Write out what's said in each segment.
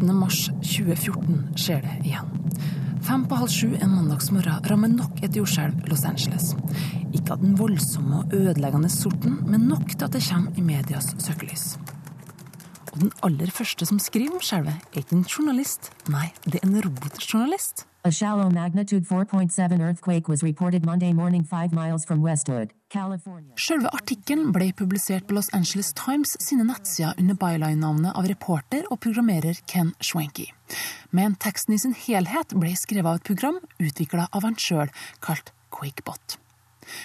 17. mars 2014 skjer det igjen. Fem på halv sju en mandagsmorgen rammer nok et jordskjelv Los Angeles. Ikke av den voldsomme og ødeleggende sorten, men nok til at det kommer i medias søkelys. Og den aller første som skriver om skjelvet, er ikke en journalist. Nei, det er en robotjournalist. A shallow magnitude 4.7 earthquake was reported Monday morning 5 miles from Westwood, Selve artikkelen ble publisert på Los Angeles Times sine nettsider under byline-navnet av reporter og programmerer Ken Schwenke. Men teksten i sin helhet ble skrevet av et program utvikla av han sjøl, kalt QuakeBot.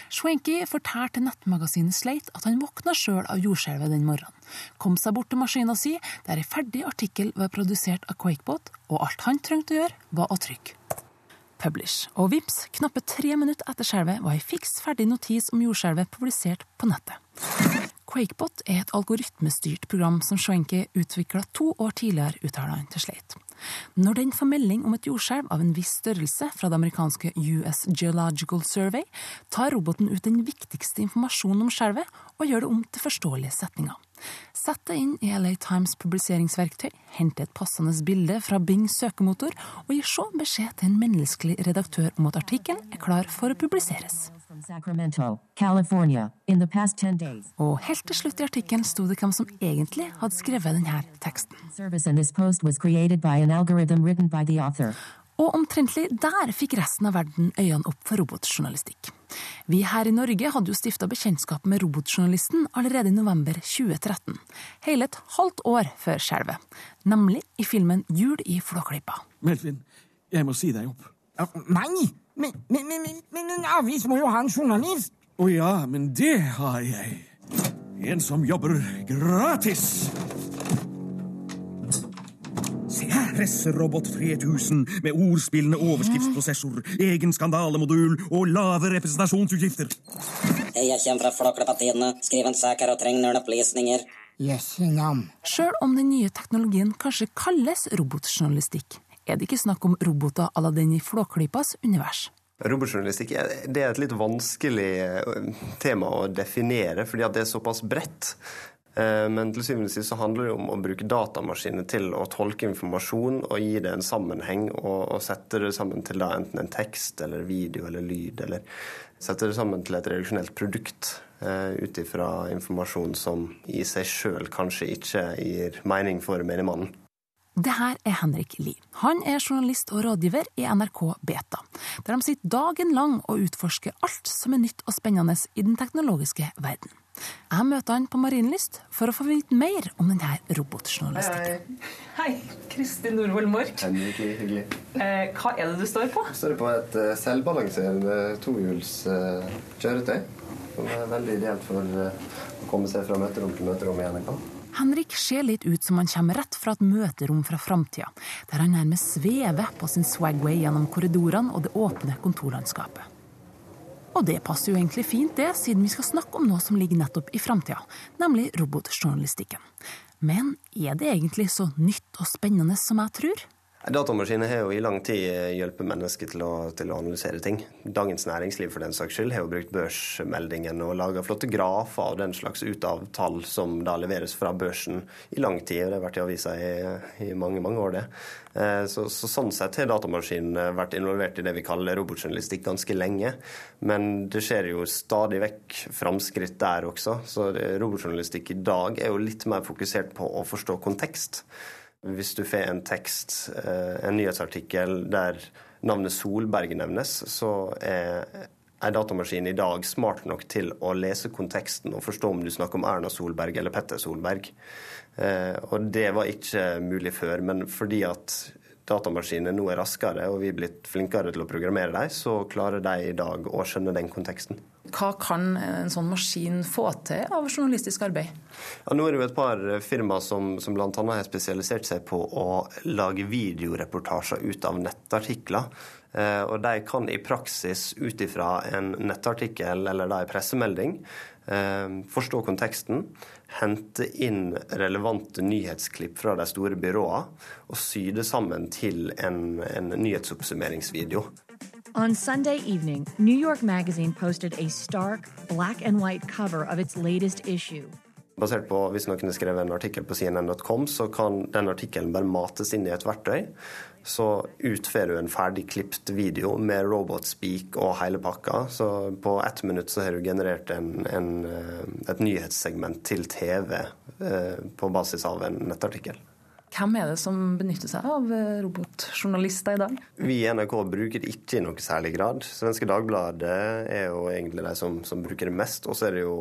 Schwenke fortalte nettmagasinet Slate at han våkna sjøl av jordskjelvet den morgenen, kom seg bort til maskina si, der ei ferdig artikkel var produsert av QuakeBot, og alt han trengte å gjøre, var å trykke publish. Og vips, knappe tre minutter etter skjelvet var ei fiks ferdig notis om jordskjelvet publisert på nettet. Quakebot er et algoritmestyrt program som Schwenke utvikla to år tidligere, uttaler han til Slate. Når den får melding om et jordskjelv av en viss størrelse fra det amerikanske US Geological Survey, tar roboten ut den viktigste informasjonen om skjelvet og gjør det om til forståelige setninger. Sett det inn i LA Times publiseringsverktøy, hente et passende bilde fra Bing søkemotor, og gi så beskjed til en menneskelig redaktør om at artikkelen er klar for å publiseres. Og helt til slutt i artikkelen sto det hvem som egentlig hadde skrevet denne teksten. Og omtrentlig der fikk resten av verden øynene opp for robotjournalistikk. Vi her i Norge hadde jo stifta bekjentskap med robotjournalisten allerede i november 2013. Hele et halvt år før skjelvet. Nemlig i filmen Jul i Flåklypa. Melvin, jeg må si deg opp. Nei! Men, men, men, men en avis må jo ha en journalist! Å ja, men det har jeg. En som jobber gratis. Se her, Presserobot 3000 med ordspillende overskriftsprosessor, egen skandalemodul og lave representasjonsutgifter. Jeg kommer fra Flåklypa-tidene, skriver en sak her og trenger noen opplysninger. Yes. Sjøl om den nye teknologien kanskje kalles robotjournalistikk, er det ikke snakk om roboter à la den i Flåklypas univers. Robotjournalistikk det er et litt vanskelig eh, tema å definere, fordi det er såpass bredt. Eh, men til syvende og sist så handler det om å bruke datamaskiner til å tolke informasjon og gi det en sammenheng, og, og sette det sammen til da enten en tekst eller video eller lyd, eller sette det sammen til et reduksjonelt produkt uh, ut ifra informasjon som i seg sjøl kanskje ikke gir mening for menigmannen. Det her er Henrik Lie. Han er journalist og rådgiver i NRK Beta, der de sitter dagen lang og utforsker alt som er nytt og spennende i den teknologiske verden. Jeg møter han på Marienlyst for å få vite mer om denne robotjournalistikken. Hei, hei. Kristin Norvoll Mork. Hyggelig, hyggelig. Eh, hva er det du står på? Jeg står på et uh, selvbalanserende tohjuls uh, kjøretøy. Som er veldig ideelt for uh, å komme seg fra møterom til møterom i NRK. Henrik ser litt ut som han kommer rett fra et møterom fra framtida, der han nærmest svever på sin swagway gjennom korridorene og det åpne kontorlandskapet. Og det passer jo egentlig fint, det, siden vi skal snakke om noe som ligger nettopp i framtida, nemlig robotjournalistikken. Men er det egentlig så nytt og spennende som jeg tror? Datamaskiner har jo i lang tid hjulpet mennesker til å, til å, analysere ting. Dagens Næringsliv for den saks skyld har jo brukt børsmeldingen og laga flotte grafer og den slags ut av tall som da leveres fra børsen i lang tid. og Det har vært i avisa i, i, mange mange år, det. Eh, så, så, Sånn sett har datamaskinene vært involvert i det vi kaller robotjournalistikk ganske lenge. Men det skjer jo stadig vekk framskritt der også. Så robotjournalistikk i dag er jo litt mer fokusert på å forstå kontekst. Hvis du får en tekst, eh, en nyhetsartikkel der navnet Solberg nevnes, så er en datamaskin i dag smart nok til å lese konteksten og forstå om du snakker om Erna Solberg eller Petter Solberg. Eh, og det var ikke mulig før, men fordi at datamaskinene nå er raskere og vi er blitt flinkere til å programmere dem, så klarer de i dag å skjønne den konteksten. Hva kan en sånn maskin få til av journalistisk arbeid? Ja, nå er det jo et par firmaer som, som bl.a. har spesialisert seg på å lage videoreportasjer ut av nettartikler. Eh, og de kan i praksis ut ifra en nettartikkel eller en pressemelding Eh, forstå konteksten, hente inn relevante nyhetsklipp fra de store byråene og sy det sammen til en, en nyhetsoppsummeringsvideo. On Sunday evening, New York Magazine posted a stark black and white cover of its latest issue. Basert på hvis noen har skrevet en artikkel på cnn.com, så kan den artikkelen bare mates inn i et verktøy. Så utfører du en ferdig klipt video med robotspeak og hele pakka. Så på ett minutt så har du generert en, en, eh, et nyhetssegment til TV eh, på basis av en nettartikkel. Hvem er det som benytter seg av eh, robotjournalister i dag? Vi i NRK bruker det ikke i noe særlig grad. Svenske Dagbladet er jo egentlig de som, som bruker det mest. Og så er det jo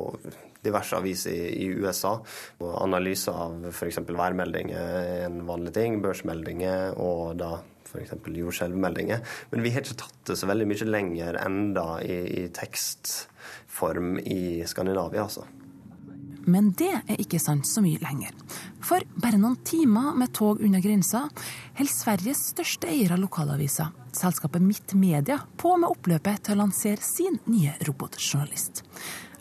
diverse aviser i, i USA. Og analyse av f.eks. værmeldinger er en vanlig ting. Børsmeldinger og da f.eks. jordskjelvmeldinger. Men vi har ikke tatt det så veldig mye lenger enda i, i tekstform i Skandinavia, altså. Men det er ikke sant så mye lenger. For bare noen timer med tog unna grensa holder Sveriges største eier av lokalaviser, selskapet Mitt Media, på med oppløpet til å lansere sin nye robotjournalist.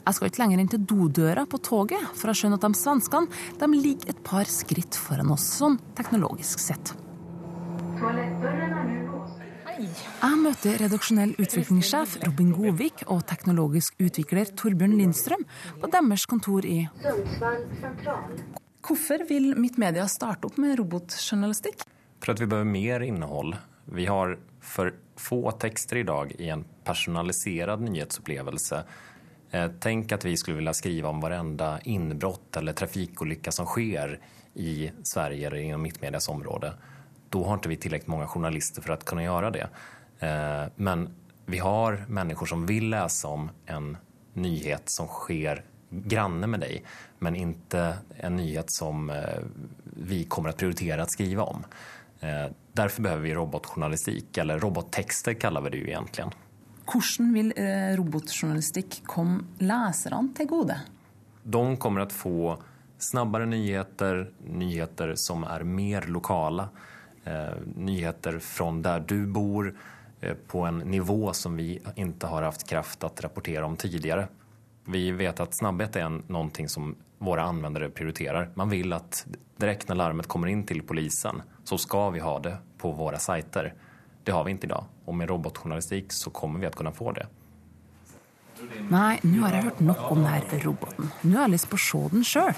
Jeg skal ikke lenger inn til dodøra på toget for å skjønne at de svenskene de ligger et par skritt foran oss, sånn teknologisk sett. Jeg møter redaksjonell utviklingssjef Robin Govik og teknologisk utvikler Torbjørn Lindstrøm på deres kontor i Hvorfor vil Mitt Media starte opp med robotjournalistikk? For at vi behøver mer innhold. Vi har for få tekster i dag i en personalisert nyhetsopplevelse. Tenk at vi skulle vilja skrive om varenda innbrott eller trafikkulykke som skjer i Sverige eller inom Mittmedias område. Då har inte vi tillräckligt många journalister för att kunna göra det. Eh, Men vi har människor som vill läsa om en nyhet som sker granne med dig, men inte en nyhet som eh, vi kommer att prioritera att skriva om. Eh, Därför behöver vi robotjournalistik, eller robottexter kallar vi det ju egentligen. Hvordan vil robotjournalistikk komme leserne til gode? De kommer att få snabbare nyheter, nyheter som är mer lokala, eh, nyheter fra der du bor eh, på en nivå som vi ikke har haft kraft å rapportera om tidligere. Vi vet at snabbhet er noe som våre användare prioriterer. Man vil at direkt når larmet kommer inn til polisen så skal vi ha det på våre sajter. Det har vi ikke i dag. Og med robotjournalistik så kommer vi att kunna få det. Nei, nå har jeg hørt nok om denne roboten. Nå har jeg lyst på å se den sjøl.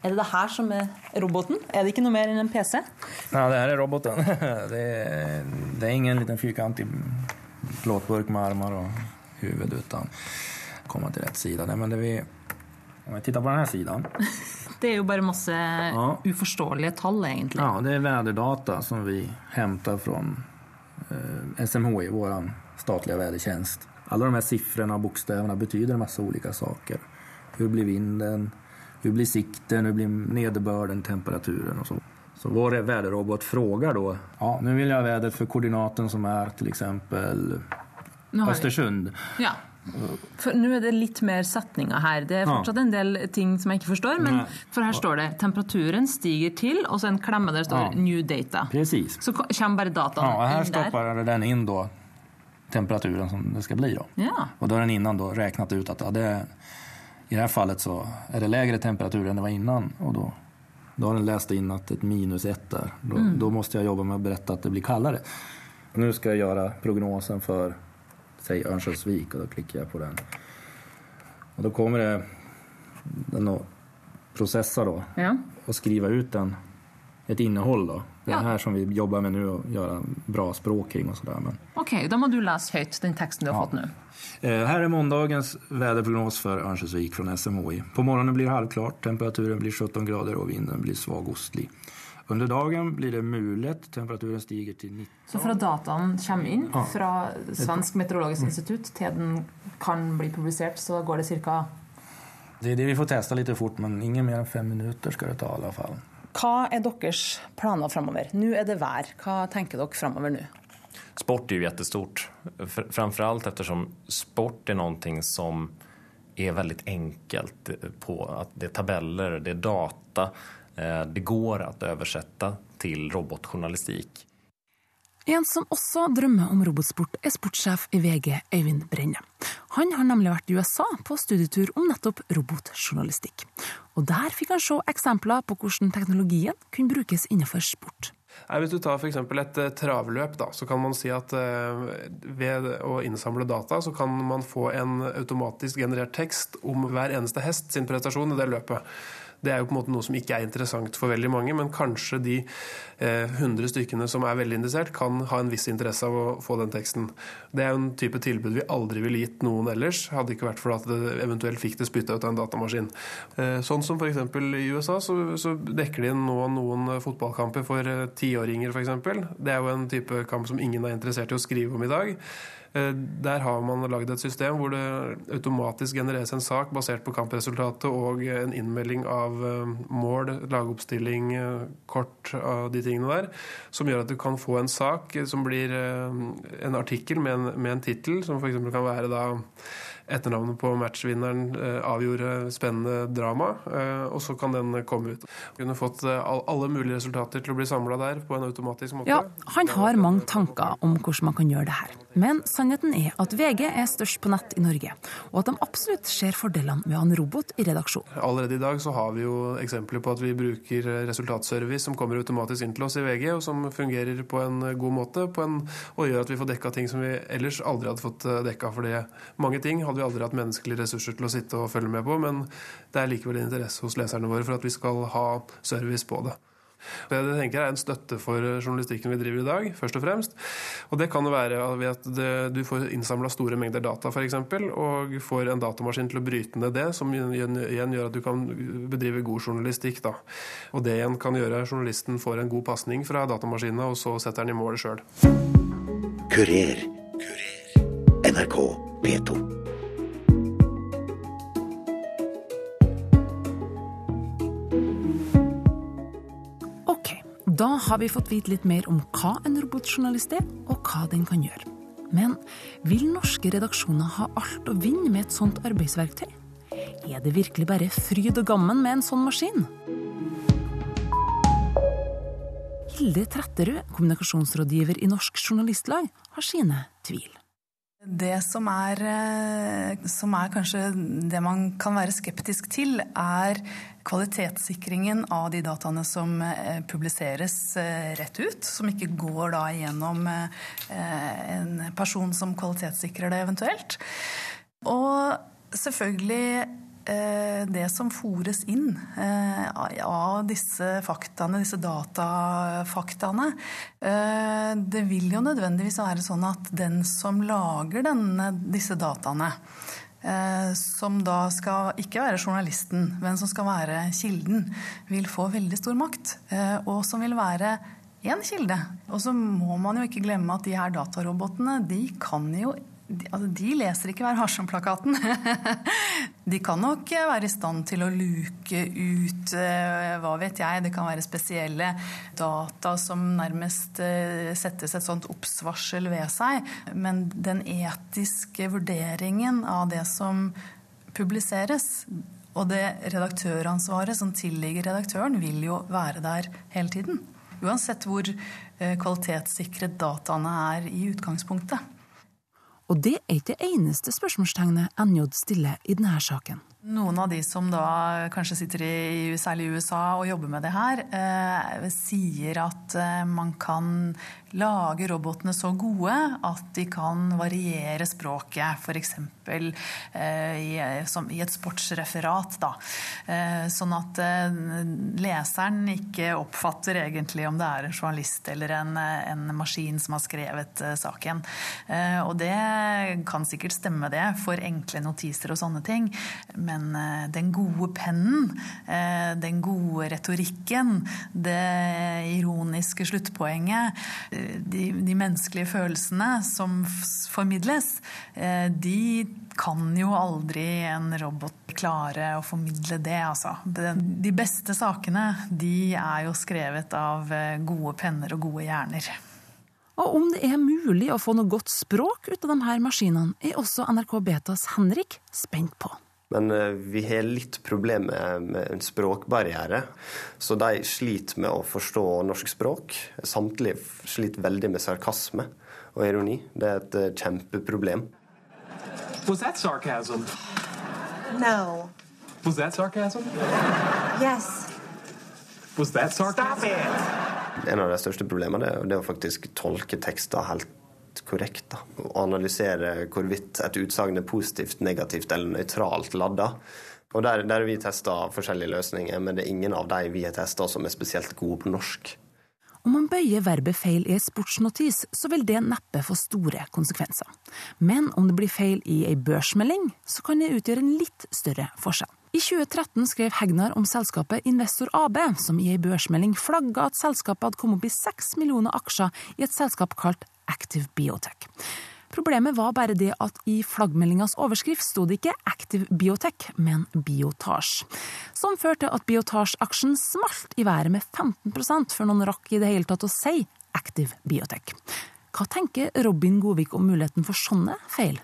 Er det det her som er roboten? Er det ikke noe mer enn en PC? Nei, det her er roboten. Det er, det er ingen liten fyrkantig plåtburk med armer og huvud uten komme til rett sida. Nej, men det vi, om vi tittar på denne siden. Det er jo bare masse uforståelige tall, egentlig. Ja, det er værdata som vi henter fra eh, SMHI, vår statlige vädertjänst. Alle de här siffrorna och bokstäverna betyder en massa olika saker. Hur blir vinden? Hur blir sikten? Hur blir nederbörden? Temperaturen och så. Så vår väderrobot frågar då, ja, nu vill jag ha vädret för koordinaten som är till exempel Östersund. Ja. For Nå er det litt mer setninger her. Det er Ja. fortsatt en del ting som jeg ikke forstår. Men for her står det 'temperaturen stiger til', og så en klemme der det står Ja. 'new data'. Precis. Så kommer bare dataen Ja, och här inn der. stoppar den in då temperaturen som det ska bli då. Ja. Och då har den innan då räknat ut att ja, det, i det här fallet så är det lägre temperatur än det var innan. Och då, då har den läst in att ett minus ett där. Då, Mm. då måste jag jobba med att berätta att det blir kallare. Nu ska jag göra prognosen för, säg Örnsköldsvik och då klickar jag på den. Och då kommer det den att processa då Ja. och skriva ut den, ett innehåll då. Det er Ja. här som vi jobbar med nu och göra bra språk kring och sådär. Men Ok, da må du lese høyt den teksten du har fått nå. Eh, här är måndagens väderprognos för Örnsköldsvik från SMHI. På morgonen blir det halvklart, temperaturen blir 17 grader och vinden blir svag ostlig. Under dagen blir det mulet, temperaturen stiger till 19. Så fra dataen kommer inn Ja. fra Svensk meteorologisk Mm. institutt til den kan bli publisert, så går det ca. Det är det vi får testa lite fort, men ingen mer än fem minuter ska det ta i alla fall. Hva er deres planer framover? Nå er det vær. Hva tenker dere framover nå? Sport er jo jättestort. Framfor alt eftersom sport er noe som er veldig enkelt på at det er tabeller, det er data. Eh, Det går å oversette til robotjournalistik. En som også drømmer om robotsport, er sportssjef i VG, Øyvind Brenne. Han har nemlig vært i USA på studietur om nettopp robotjournalistikk. Og der fikk han se eksempler på hvordan teknologien kunne brukes innenfor sport. Hvis du tar f.eks. et eh, travløp, da, så kan man si at eh, ved å innsamle data, så kan man få en automatisk generert tekst om hver eneste hest sin prestasjon i det løpet. Det er jo på en måte noe som ikke er interessant for veldig mange, men kanskje de eh, 100 stykkene som er veldig interessert, kan ha en viss interesse av å få den teksten. Det er jo en type tilbud vi aldri ville gitt noen ellers, hadde ikke vært for at det eventuelt fikk det spytta ut av en datamaskin. Eh, sånn som f.eks. i USA, så, så, dekker de nå noen fotballkamper for eh, tiåringer, f.eks. Det er jo en type kamp som ingen er interessert i å skrive om i dag. Eh, der har man lagd et system hvor det automatisk genereres en sak basert på kampresultatet og en innmelding av eh, mål, lagoppstilling, eh, kort av de tingene der, som gjør at du kan få en sak som blir en artikkel med en, med en tittel, som f.eks. kan være da etternavnet på matchvinneren avgjorde spennende drama, og så kan den komme ut. Kunne fått alle mulige resultater til å bli samla der på en automatisk måte. Ja, han har mange tanker om hvordan man kan gjøre det her. Men sannheten er at VG er størst på nett i Norge, og at de absolutt ser fordelene med å ha en robot i redaksjonen. Allerede i dag så har vi jo eksempler på at vi bruker resultatservice som kommer automatisk inn til oss i VG, og som fungerer på en god måte en, og gjør at vi får dekka ting som vi ellers aldri hadde fått eh, dekka. For mange ting hadde vi aldri hatt menneskelige ressurser til å sitte og følge med på, men det er likevel interesse hos leserne våre for at vi skal ha service på det. Det tenker jeg er en støtte for journalistikken vi driver i dag, først og fremst. Og det kan jo være ved at det, du får innsamla store mengder data, f.eks., og får en datamaskin til å bryte ned det, som igjen gjør at du kan bedrive god journalistikk. Da. Og det igjen kan gjøre at journalisten får en god pasning fra datamaskinen, og så setter den i mål sjøl. Kurer. NRK P2. Da har vi fått vite litt mer om hva en robotjournalist er, og hva den kan gjøre. Men vil norske redaksjoner ha alt å vinne med et sånt arbeidsverktøy? Er det virkelig bare fryd og gammen med en sånn maskin? Hilde Tretterud, kommunikasjonsrådgiver i Norsk Journalistlag, har sine tvil. Det som er, eh, som er, kanskje det man kan være skeptisk til, er kvalitetssikringen av de dataene som eh, publiseres eh, rett ut. Som ikke går da gjennom en person som kvalitetssikrer det eventuelt. Og selvfølgelig det som fores inn eh, av disse faktaene, disse datafaktaene, eh, det vil jo nødvendigvis være sånn at den som lager denne, disse dataene, som da skal ikke være journalisten, men som skal være kilden, vil få veldig stor makt. Og som vil være én kilde. Og så må man jo ikke glemme at de her datarobotene de kan jo de, altså, de leser ikke Vær varsom-plakaten. de kan nok være i stand til å luke ut eh, hva vet jeg, det kan være spesielle data som nærmest eh, settes et sånt obs-varsel ved seg. Men den etiske vurderingen av det som publiseres, og det redaktøransvaret som tilligger redaktøren, vil jo være der hele tiden. Uansett hvor eh, kvalitetssikret dataene er i utgangspunktet. Og det er ikke det eneste spørsmålstegnet NJ stiller i denne saken. Noen av de som da kanskje sitter i særlig i USA og jobber med det her, eh, sier at eh, man kan lage robotene så gode at de kan variere språket, f.eks. Eh, i, i et sportsreferat. Da. Eh, sånn at eh, leseren ikke oppfatter egentlig om det er en journalist eller en, en maskin som har skrevet eh, saken. Eh, og det kan sikkert stemme, det, for enkle notiser og sånne ting. Men eh, den gode pennen, den gode retorikken, det ironiske sluttpoenget de, de, menneskelige følelsene som formidles, eh, de kan jo aldri en robot klare å formidle det, altså. De beste sakene, de er jo skrevet av eh, gode penner og gode hjerner. Og om det er mulig å få noe godt språk ut av de her maskinene, er også NRK Betas Henrik spent på. Men eh, vi har litt problemer med en språkbarriere. Så de sliter med å forstå norsk språk. Samtlige sliter veldig med sarkasme og ironi. Det er et eh, kjempeproblem. Was that sarcasm? No. Was that sarcasm? Yes. Was that sarcasm? Stop it! En av de største problemene er å faktisk tolke tekster helt korrekt. Da. Å analysere hvorvidt et utsagn er positivt, negativt eller nøytralt ladda. Og Der, der vi testa forskjellige løsninger, men det er ingen av de vi har testa som er spesielt gode på norsk. Om man bøyer verbet feil i ei sportsnotis, så vil det neppe få store konsekvenser. Men om det blir feil i ei børsmelding, så kan det utgjøre en litt større forskjell. I 2013 skrev Hegnar om selskapet Investor AB, som i ei børsmelding flagga at selskapet hadde kommet opp i seks millioner aksjer i et selskap kalt Active Biotech. Problemet var bare det at i flaggmeldingas overskrift sto det ikke Active Biotech, men Biotage. Som førte at Biotage-aksjen smalt i været med 15% før noen rakk i det hele tatt å si Active Biotech. Hva tenker Robin Govik om muligheten for sånne feil?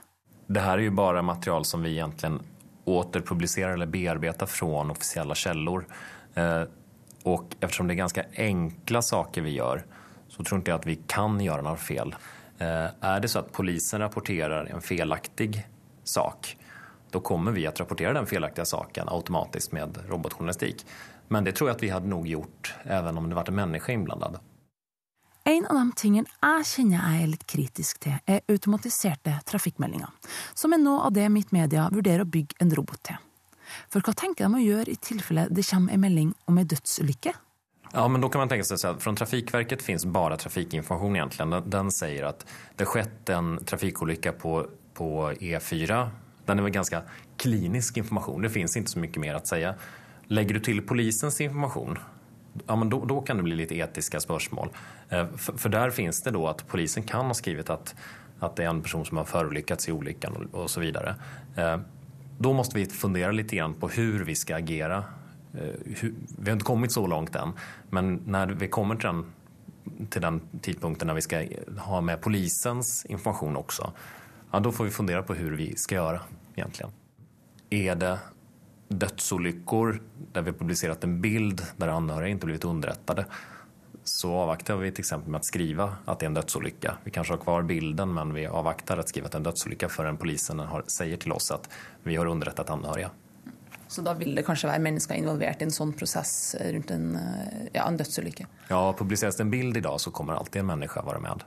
Det her er jo bare material som vi egentlig återpubliserer eller bearbetar fra offisielle kilder. Eh, og eftersom det er ganske enkle saker vi gjør, så tror ikke jeg at vi kan gjøre noe feil. Eh, är det så att polisen rapporterar en felaktig sak, då kommer vi att rapportera den felaktiga saken automatiskt med robotjournalistik. Men det tror jeg at vi hadde nok gjort even om det var en menneske innblandet. En av de tingene jeg kjenner jeg er litt kritisk til, er automatiserte trafikkmeldinger, som er noe av det Mitt Media vurderer å bygge en robot til. For hva tenker de å gjøre i tilfelle det kommer en melding om en dødsulykke? Ja, men då kan man tänka sig att från Trafikverket finns bara trafikinformation egentligen. Den, den säger att det skett en trafikolycka på, på E4. Den är väl ganska klinisk information. Det finns inte så mycket mer att säga. Lägger du till polisens information, ja, men då, då kan det bli lite etiska spörsmål. Eh, för, för, där finns det då att polisen kan ha skrivit att, att det är en person som har förolyckats i olyckan och, och så vidare. Eh, då måste vi fundera lite grann på hur vi ska agera vi har inte kommit så långt än, men när vi kommer till den, till den tidpunkten när vi ska ha med polisens information också, ja, då får vi fundera på hur vi ska göra egentligen. Är det dödsolyckor där vi publicerat en bild där anhöriga inte blivit underrättade så avvaktar vi till exempel med att skriva att det är en dödsolycka. Vi kanske har kvar bilden men vi avvaktar att skriva att det är en dödsolycka förrän polisen har, säger till oss att vi har underrättat anhöriga. Så da vil det kanskje være mennesker involvert i en sånn prosess rundt en, eh, ja, en dødsulykke? Ja, publiseres det en bild i dag, så kommer alltid en menneske være med.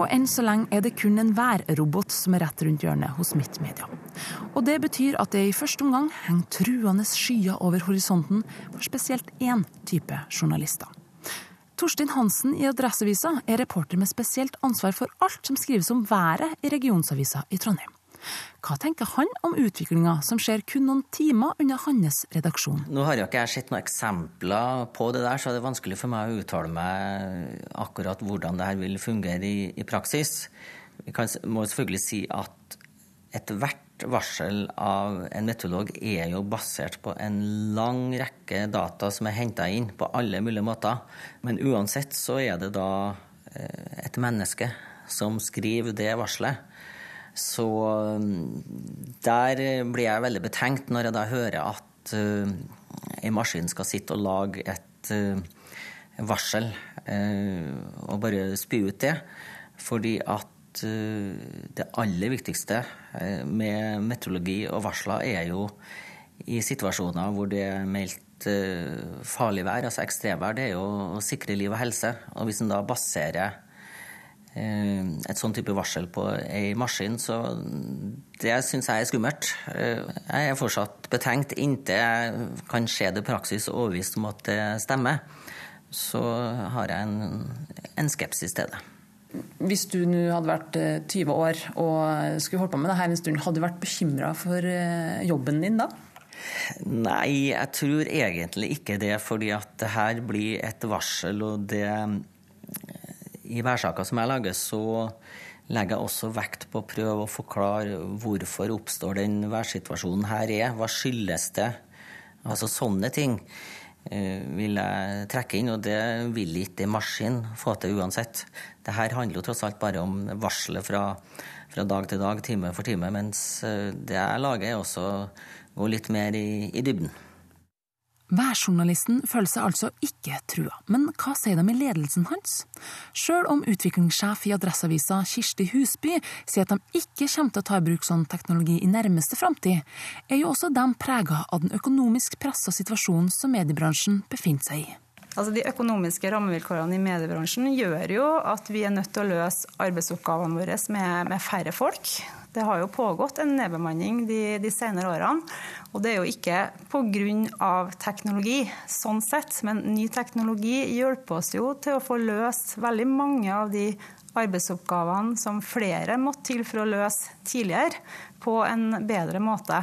Og enn så lenge er det kun en værrobot som er rett rundt hjørnet hos Mitt Media. Og det betyr at det i første omgang henger truende skyer over horisonten for spesielt én type journalister. Torstein Hansen i Adresseavisa er reporter med spesielt ansvar for alt som skrives om været i regionsavisa i Trondheim. Hva tenker han om utviklinga som skjer kun noen timer unna hans redaksjon? Nå har jo ikke jeg sett noen eksempler på det der, så det er vanskelig for meg å uttale meg akkurat hvordan det her vil fungere i, i praksis. Vi kan, må selvfølgelig si at ethvert varsel av en meteorolog er jo basert på en lang rekke data som er henta inn på alle mulige måter. Men uansett så er det da eh, et menneske som skriver det varselet. Så um, der blir jeg veldig betenkt når jeg da hører at uh, en maskin skal sitte og lage et uh, varsel uh, og bare spy ut det. Fordi at det aller viktigste med meteorologi og varsler er jo i situasjoner hvor det er meldt farlig vær, altså ekstremvær, det er jo å sikre liv og helse. Og hvis en da baserer Eh, et sånn type varsel på ei maskin, så det syns jeg er skummelt. Eh, jeg er fortsatt betenkt inntil jeg kan se det praksis overbevist om at det stemmer. Så har jeg en, en skepsis til det. Hvis du nå hadde vært 20 eh, år og skulle holdt på med det her en stund, hadde du vært bekymra for jobben din da? Nei, jeg tror egentlig ikke det. Fordi at det her blir et varsel, og det i værsaker som jeg lager, så legger jeg også vekt på å prøve å forklare hvorfor oppstår den værsituasjonen her er. Hva skyldes det? Altså sånne ting eh, vil jeg trekke inn, og det vil ikke en maskin få til uansett. Det her handler jo tross alt bare om varselet fra, fra, dag til dag, time for time, mens eh, det jeg lager, er også går litt mer i, i dybden. Værjournalisten føler seg altså ikke trua, men hva sier de i ledelsen hans? Sjøl om utviklingssjef i Adresseavisa Kirsti Husby sier at de ikke kommer til å ta i bruk sånn teknologi i nærmeste framtid, er jo også de prega av den økonomisk pressa situasjonen som mediebransjen befinner seg i. Altså De økonomiske rammevilkårene i mediebransjen gjør jo at vi er nødt til å løse arbeidsoppgavene våre med, med færre folk. Det har jo pågått en nedbemanning de, de senere årene. Og det er jo ikke pga. teknologi, sånn sett, men ny teknologi hjelper oss jo til å få løst veldig mange av de arbeidsoppgavene som flere måtte til for å løse tidligere, på en bedre måte.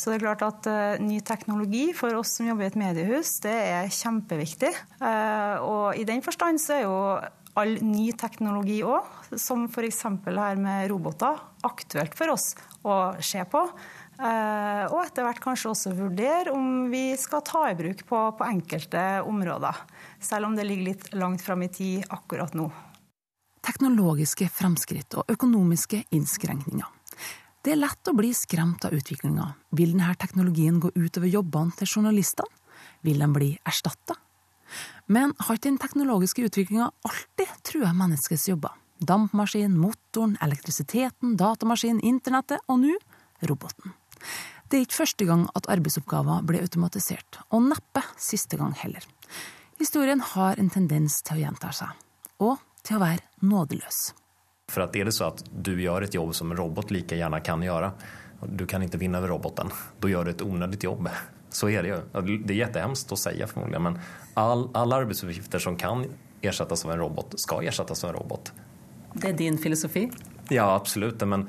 Så det er klart at uh, Ny teknologi for oss som jobber i et mediehus, det er kjempeviktig. Uh, og I den forstand så er jo all ny teknologi òg, som f.eks. her med roboter, aktuelt for oss å se på. Uh, og etter hvert kanskje også vurdere om vi skal ta i bruk på, på enkelte områder. Selv om det ligger litt langt fram i tid akkurat nå. Teknologiske fremskritt og økonomiske innskrenkninger. Det er lett å bli skremt av utviklinga. Vil denne teknologien gå utover jobbene til journalistene? Vil de bli erstatta? Men har ikke den teknologiske utviklinga alltid trua menneskets jobber? Dampmaskin, motoren, elektrisiteten, datamaskinen, internettet og nå roboten. Det er ikke første gang at arbeidsoppgaver blir automatisert, og neppe siste gang heller. Historien har en tendens til å gjenta seg, og til å være nådeløs. For at er det så at du gjør et jobb som en robot like gjerne kan gjøre, du kan ikke vinne over roboten, da gjør du et unødig jobb. Så er det jo. Det er kjempehemskt å si, formodentlig, men all, arbeidsoppgaver som kan erstattes av en robot, skal erstattes av en robot. Det er din filosofi? Ja, absolutt. Men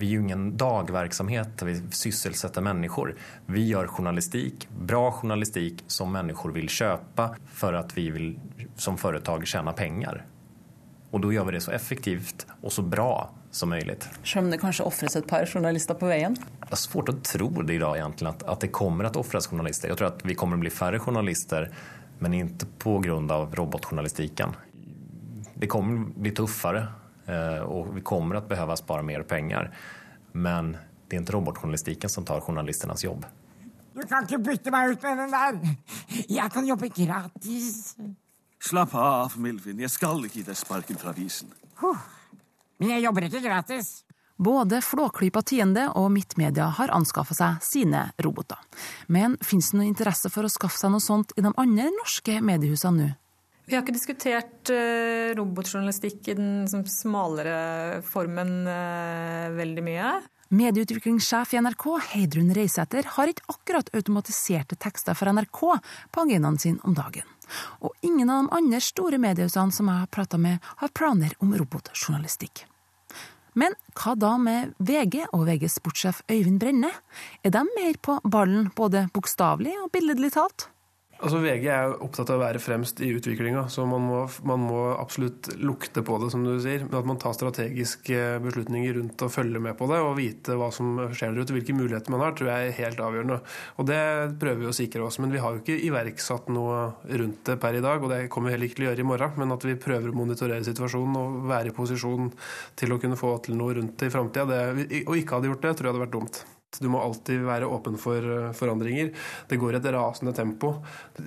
vi er jo ingen dagvirksomhet der vi sysselsetter mennesker. Vi gjør journalistikk, bra journalistikk som mennesker vil kjøpe for at vi vil som foretak tjene penger. Og da gjør vi det så effektivt og så bra som mulig. Selv om det kanskje ofres et par journalister på veien? Det er svårt å tro det i dag, egentlig, at, at det kommer til å ofres journalister. Jeg tror at vi kommer til å bli færre journalister, men ikke pga. robotjournalistikken. Det kommer til å bli tøffere, eh, og vi kommer til å behøve spare mer penger. Men det er ikke robotjournalistikken som tar journalistenes jobb. Du kan ikke bytte meg ut med den der! Jeg kan jobbe gratis. Slapp av, Milvin. Jeg skal ikke gi deg sparken fra avisen. Men jeg jobber ikke gratis. Både Flåklypa Tiende og Midtmedia har anskaffa seg sine roboter. Men fins det noe interesse for å skaffe seg noe sånt i de andre norske mediehusene nå? Vi har ikke diskutert uh, robotjournalistikk i den smalere formen uh, veldig mye. Medieutviklingssjef i NRK, Heidrun Reisæter, har ikke akkurat automatiserte tekster for NRK på agendaen sin om dagen. Og ingen av de andre store mediehusene som jeg har prata med, har planer om robotjournalistikk. Men hva da med VG og VGs sportssjef Øyvind Brenne? Er de mer på ballen, både bokstavelig og billedlig talt? Altså VG er opptatt av å være fremst i utviklinga, så man må, man må, absolutt lukte på det, som du sier. Men at man tar strategiske beslutninger rundt å følge med på det og vite hva som skjer der ute, hvilke muligheter man har, tror jeg er helt avgjørende. Og det prøver vi å sikre oss. Men vi har jo ikke iverksatt noe rundt det per i dag, og det kommer vi heller ikke til å gjøre i morgen. Men at vi prøver å monitorere situasjonen og være i posisjon til å kunne få til noe rundt det i framtida. Og ikke hadde gjort det, tror jeg hadde vært dumt. Du må alltid være åpen for eh, forandringer. Det går et rasende tempo.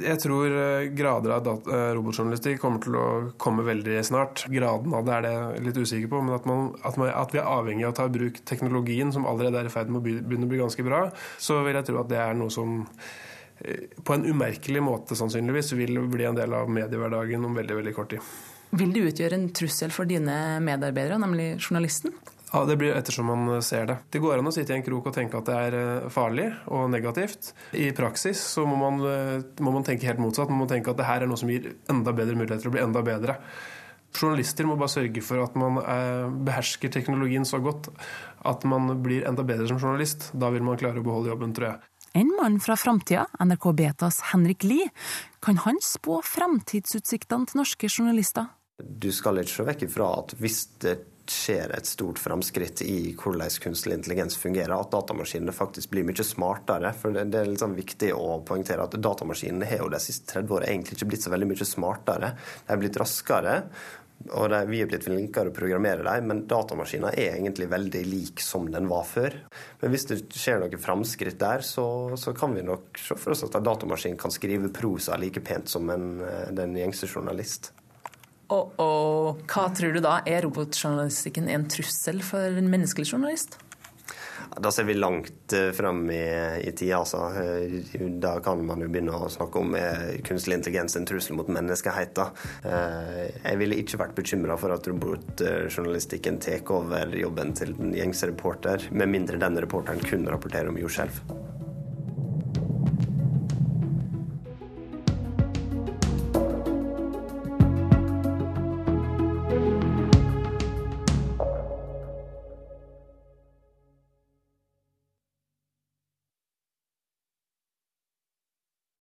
Jeg tror eh, grader av eh, robotjournalistikk kommer til å komme veldig snart. Graden av det er det litt usikker på, men at, man, at, man, at vi er avhengig av å ta i bruk teknologien, som allerede er i ferd med å begynne å bli ganske bra, så vil jeg tro at det er noe som på en umerkelig måte sannsynligvis vil bli en del av mediehverdagen om veldig, veldig kort tid. Vil det utgjøre en trussel for dine medarbeidere, nemlig journalisten? Ja, Det blir ettersom man ser det. Det går an å sitte i en krok og tenke at det er eh, farlig og negativt. I praksis så må man, eh, må man tenke helt motsatt. Man må tenke at det her er noe som gir enda bedre muligheter til å bli enda bedre. Journalister må bare sørge for at man eh, behersker teknologien så godt at man blir enda bedre som journalist. Da vil man klare å beholde jobben, tror jeg. En mann fra framtida, NRK Betas Henrik Lie, kan han spå framtidsutsiktene til norske journalister? Du skal ikke se vekk ifra at hvis det skjer et stort framskritt i hvordan kunstig intelligens fungerer, at datamaskinene faktisk blir mye smartere. For Det, er liksom viktig å poengtere at datamaskinene har jo de siste 30 årene egentlig ikke blitt så veldig mye smartere. De er blitt raskere. Og det, vi er blitt flinkere å programmere dem, men datamaskiner er egentlig veldig lik som den var før. Men hvis det skjer noe framskritt der, så, så, kan vi nok se for oss at en datamaskin kan skrive prosa like pent som en, den gjengse journalist. Og, og hva tror du da? Er robotjournalistikken en trussel for en menneskelig journalist? Da ser vi langt eh, frem i, i tida, altså. Eh, Da kan man jo begynne å snakke om er kunstig intelligens en trussel mot menneskeheten. Eh, Jeg ville ikke vært bekymra for at robotjournalistikken tar over jobben til den gjengse reporter, med mindre den reporteren kun rapporterer om jordskjelv.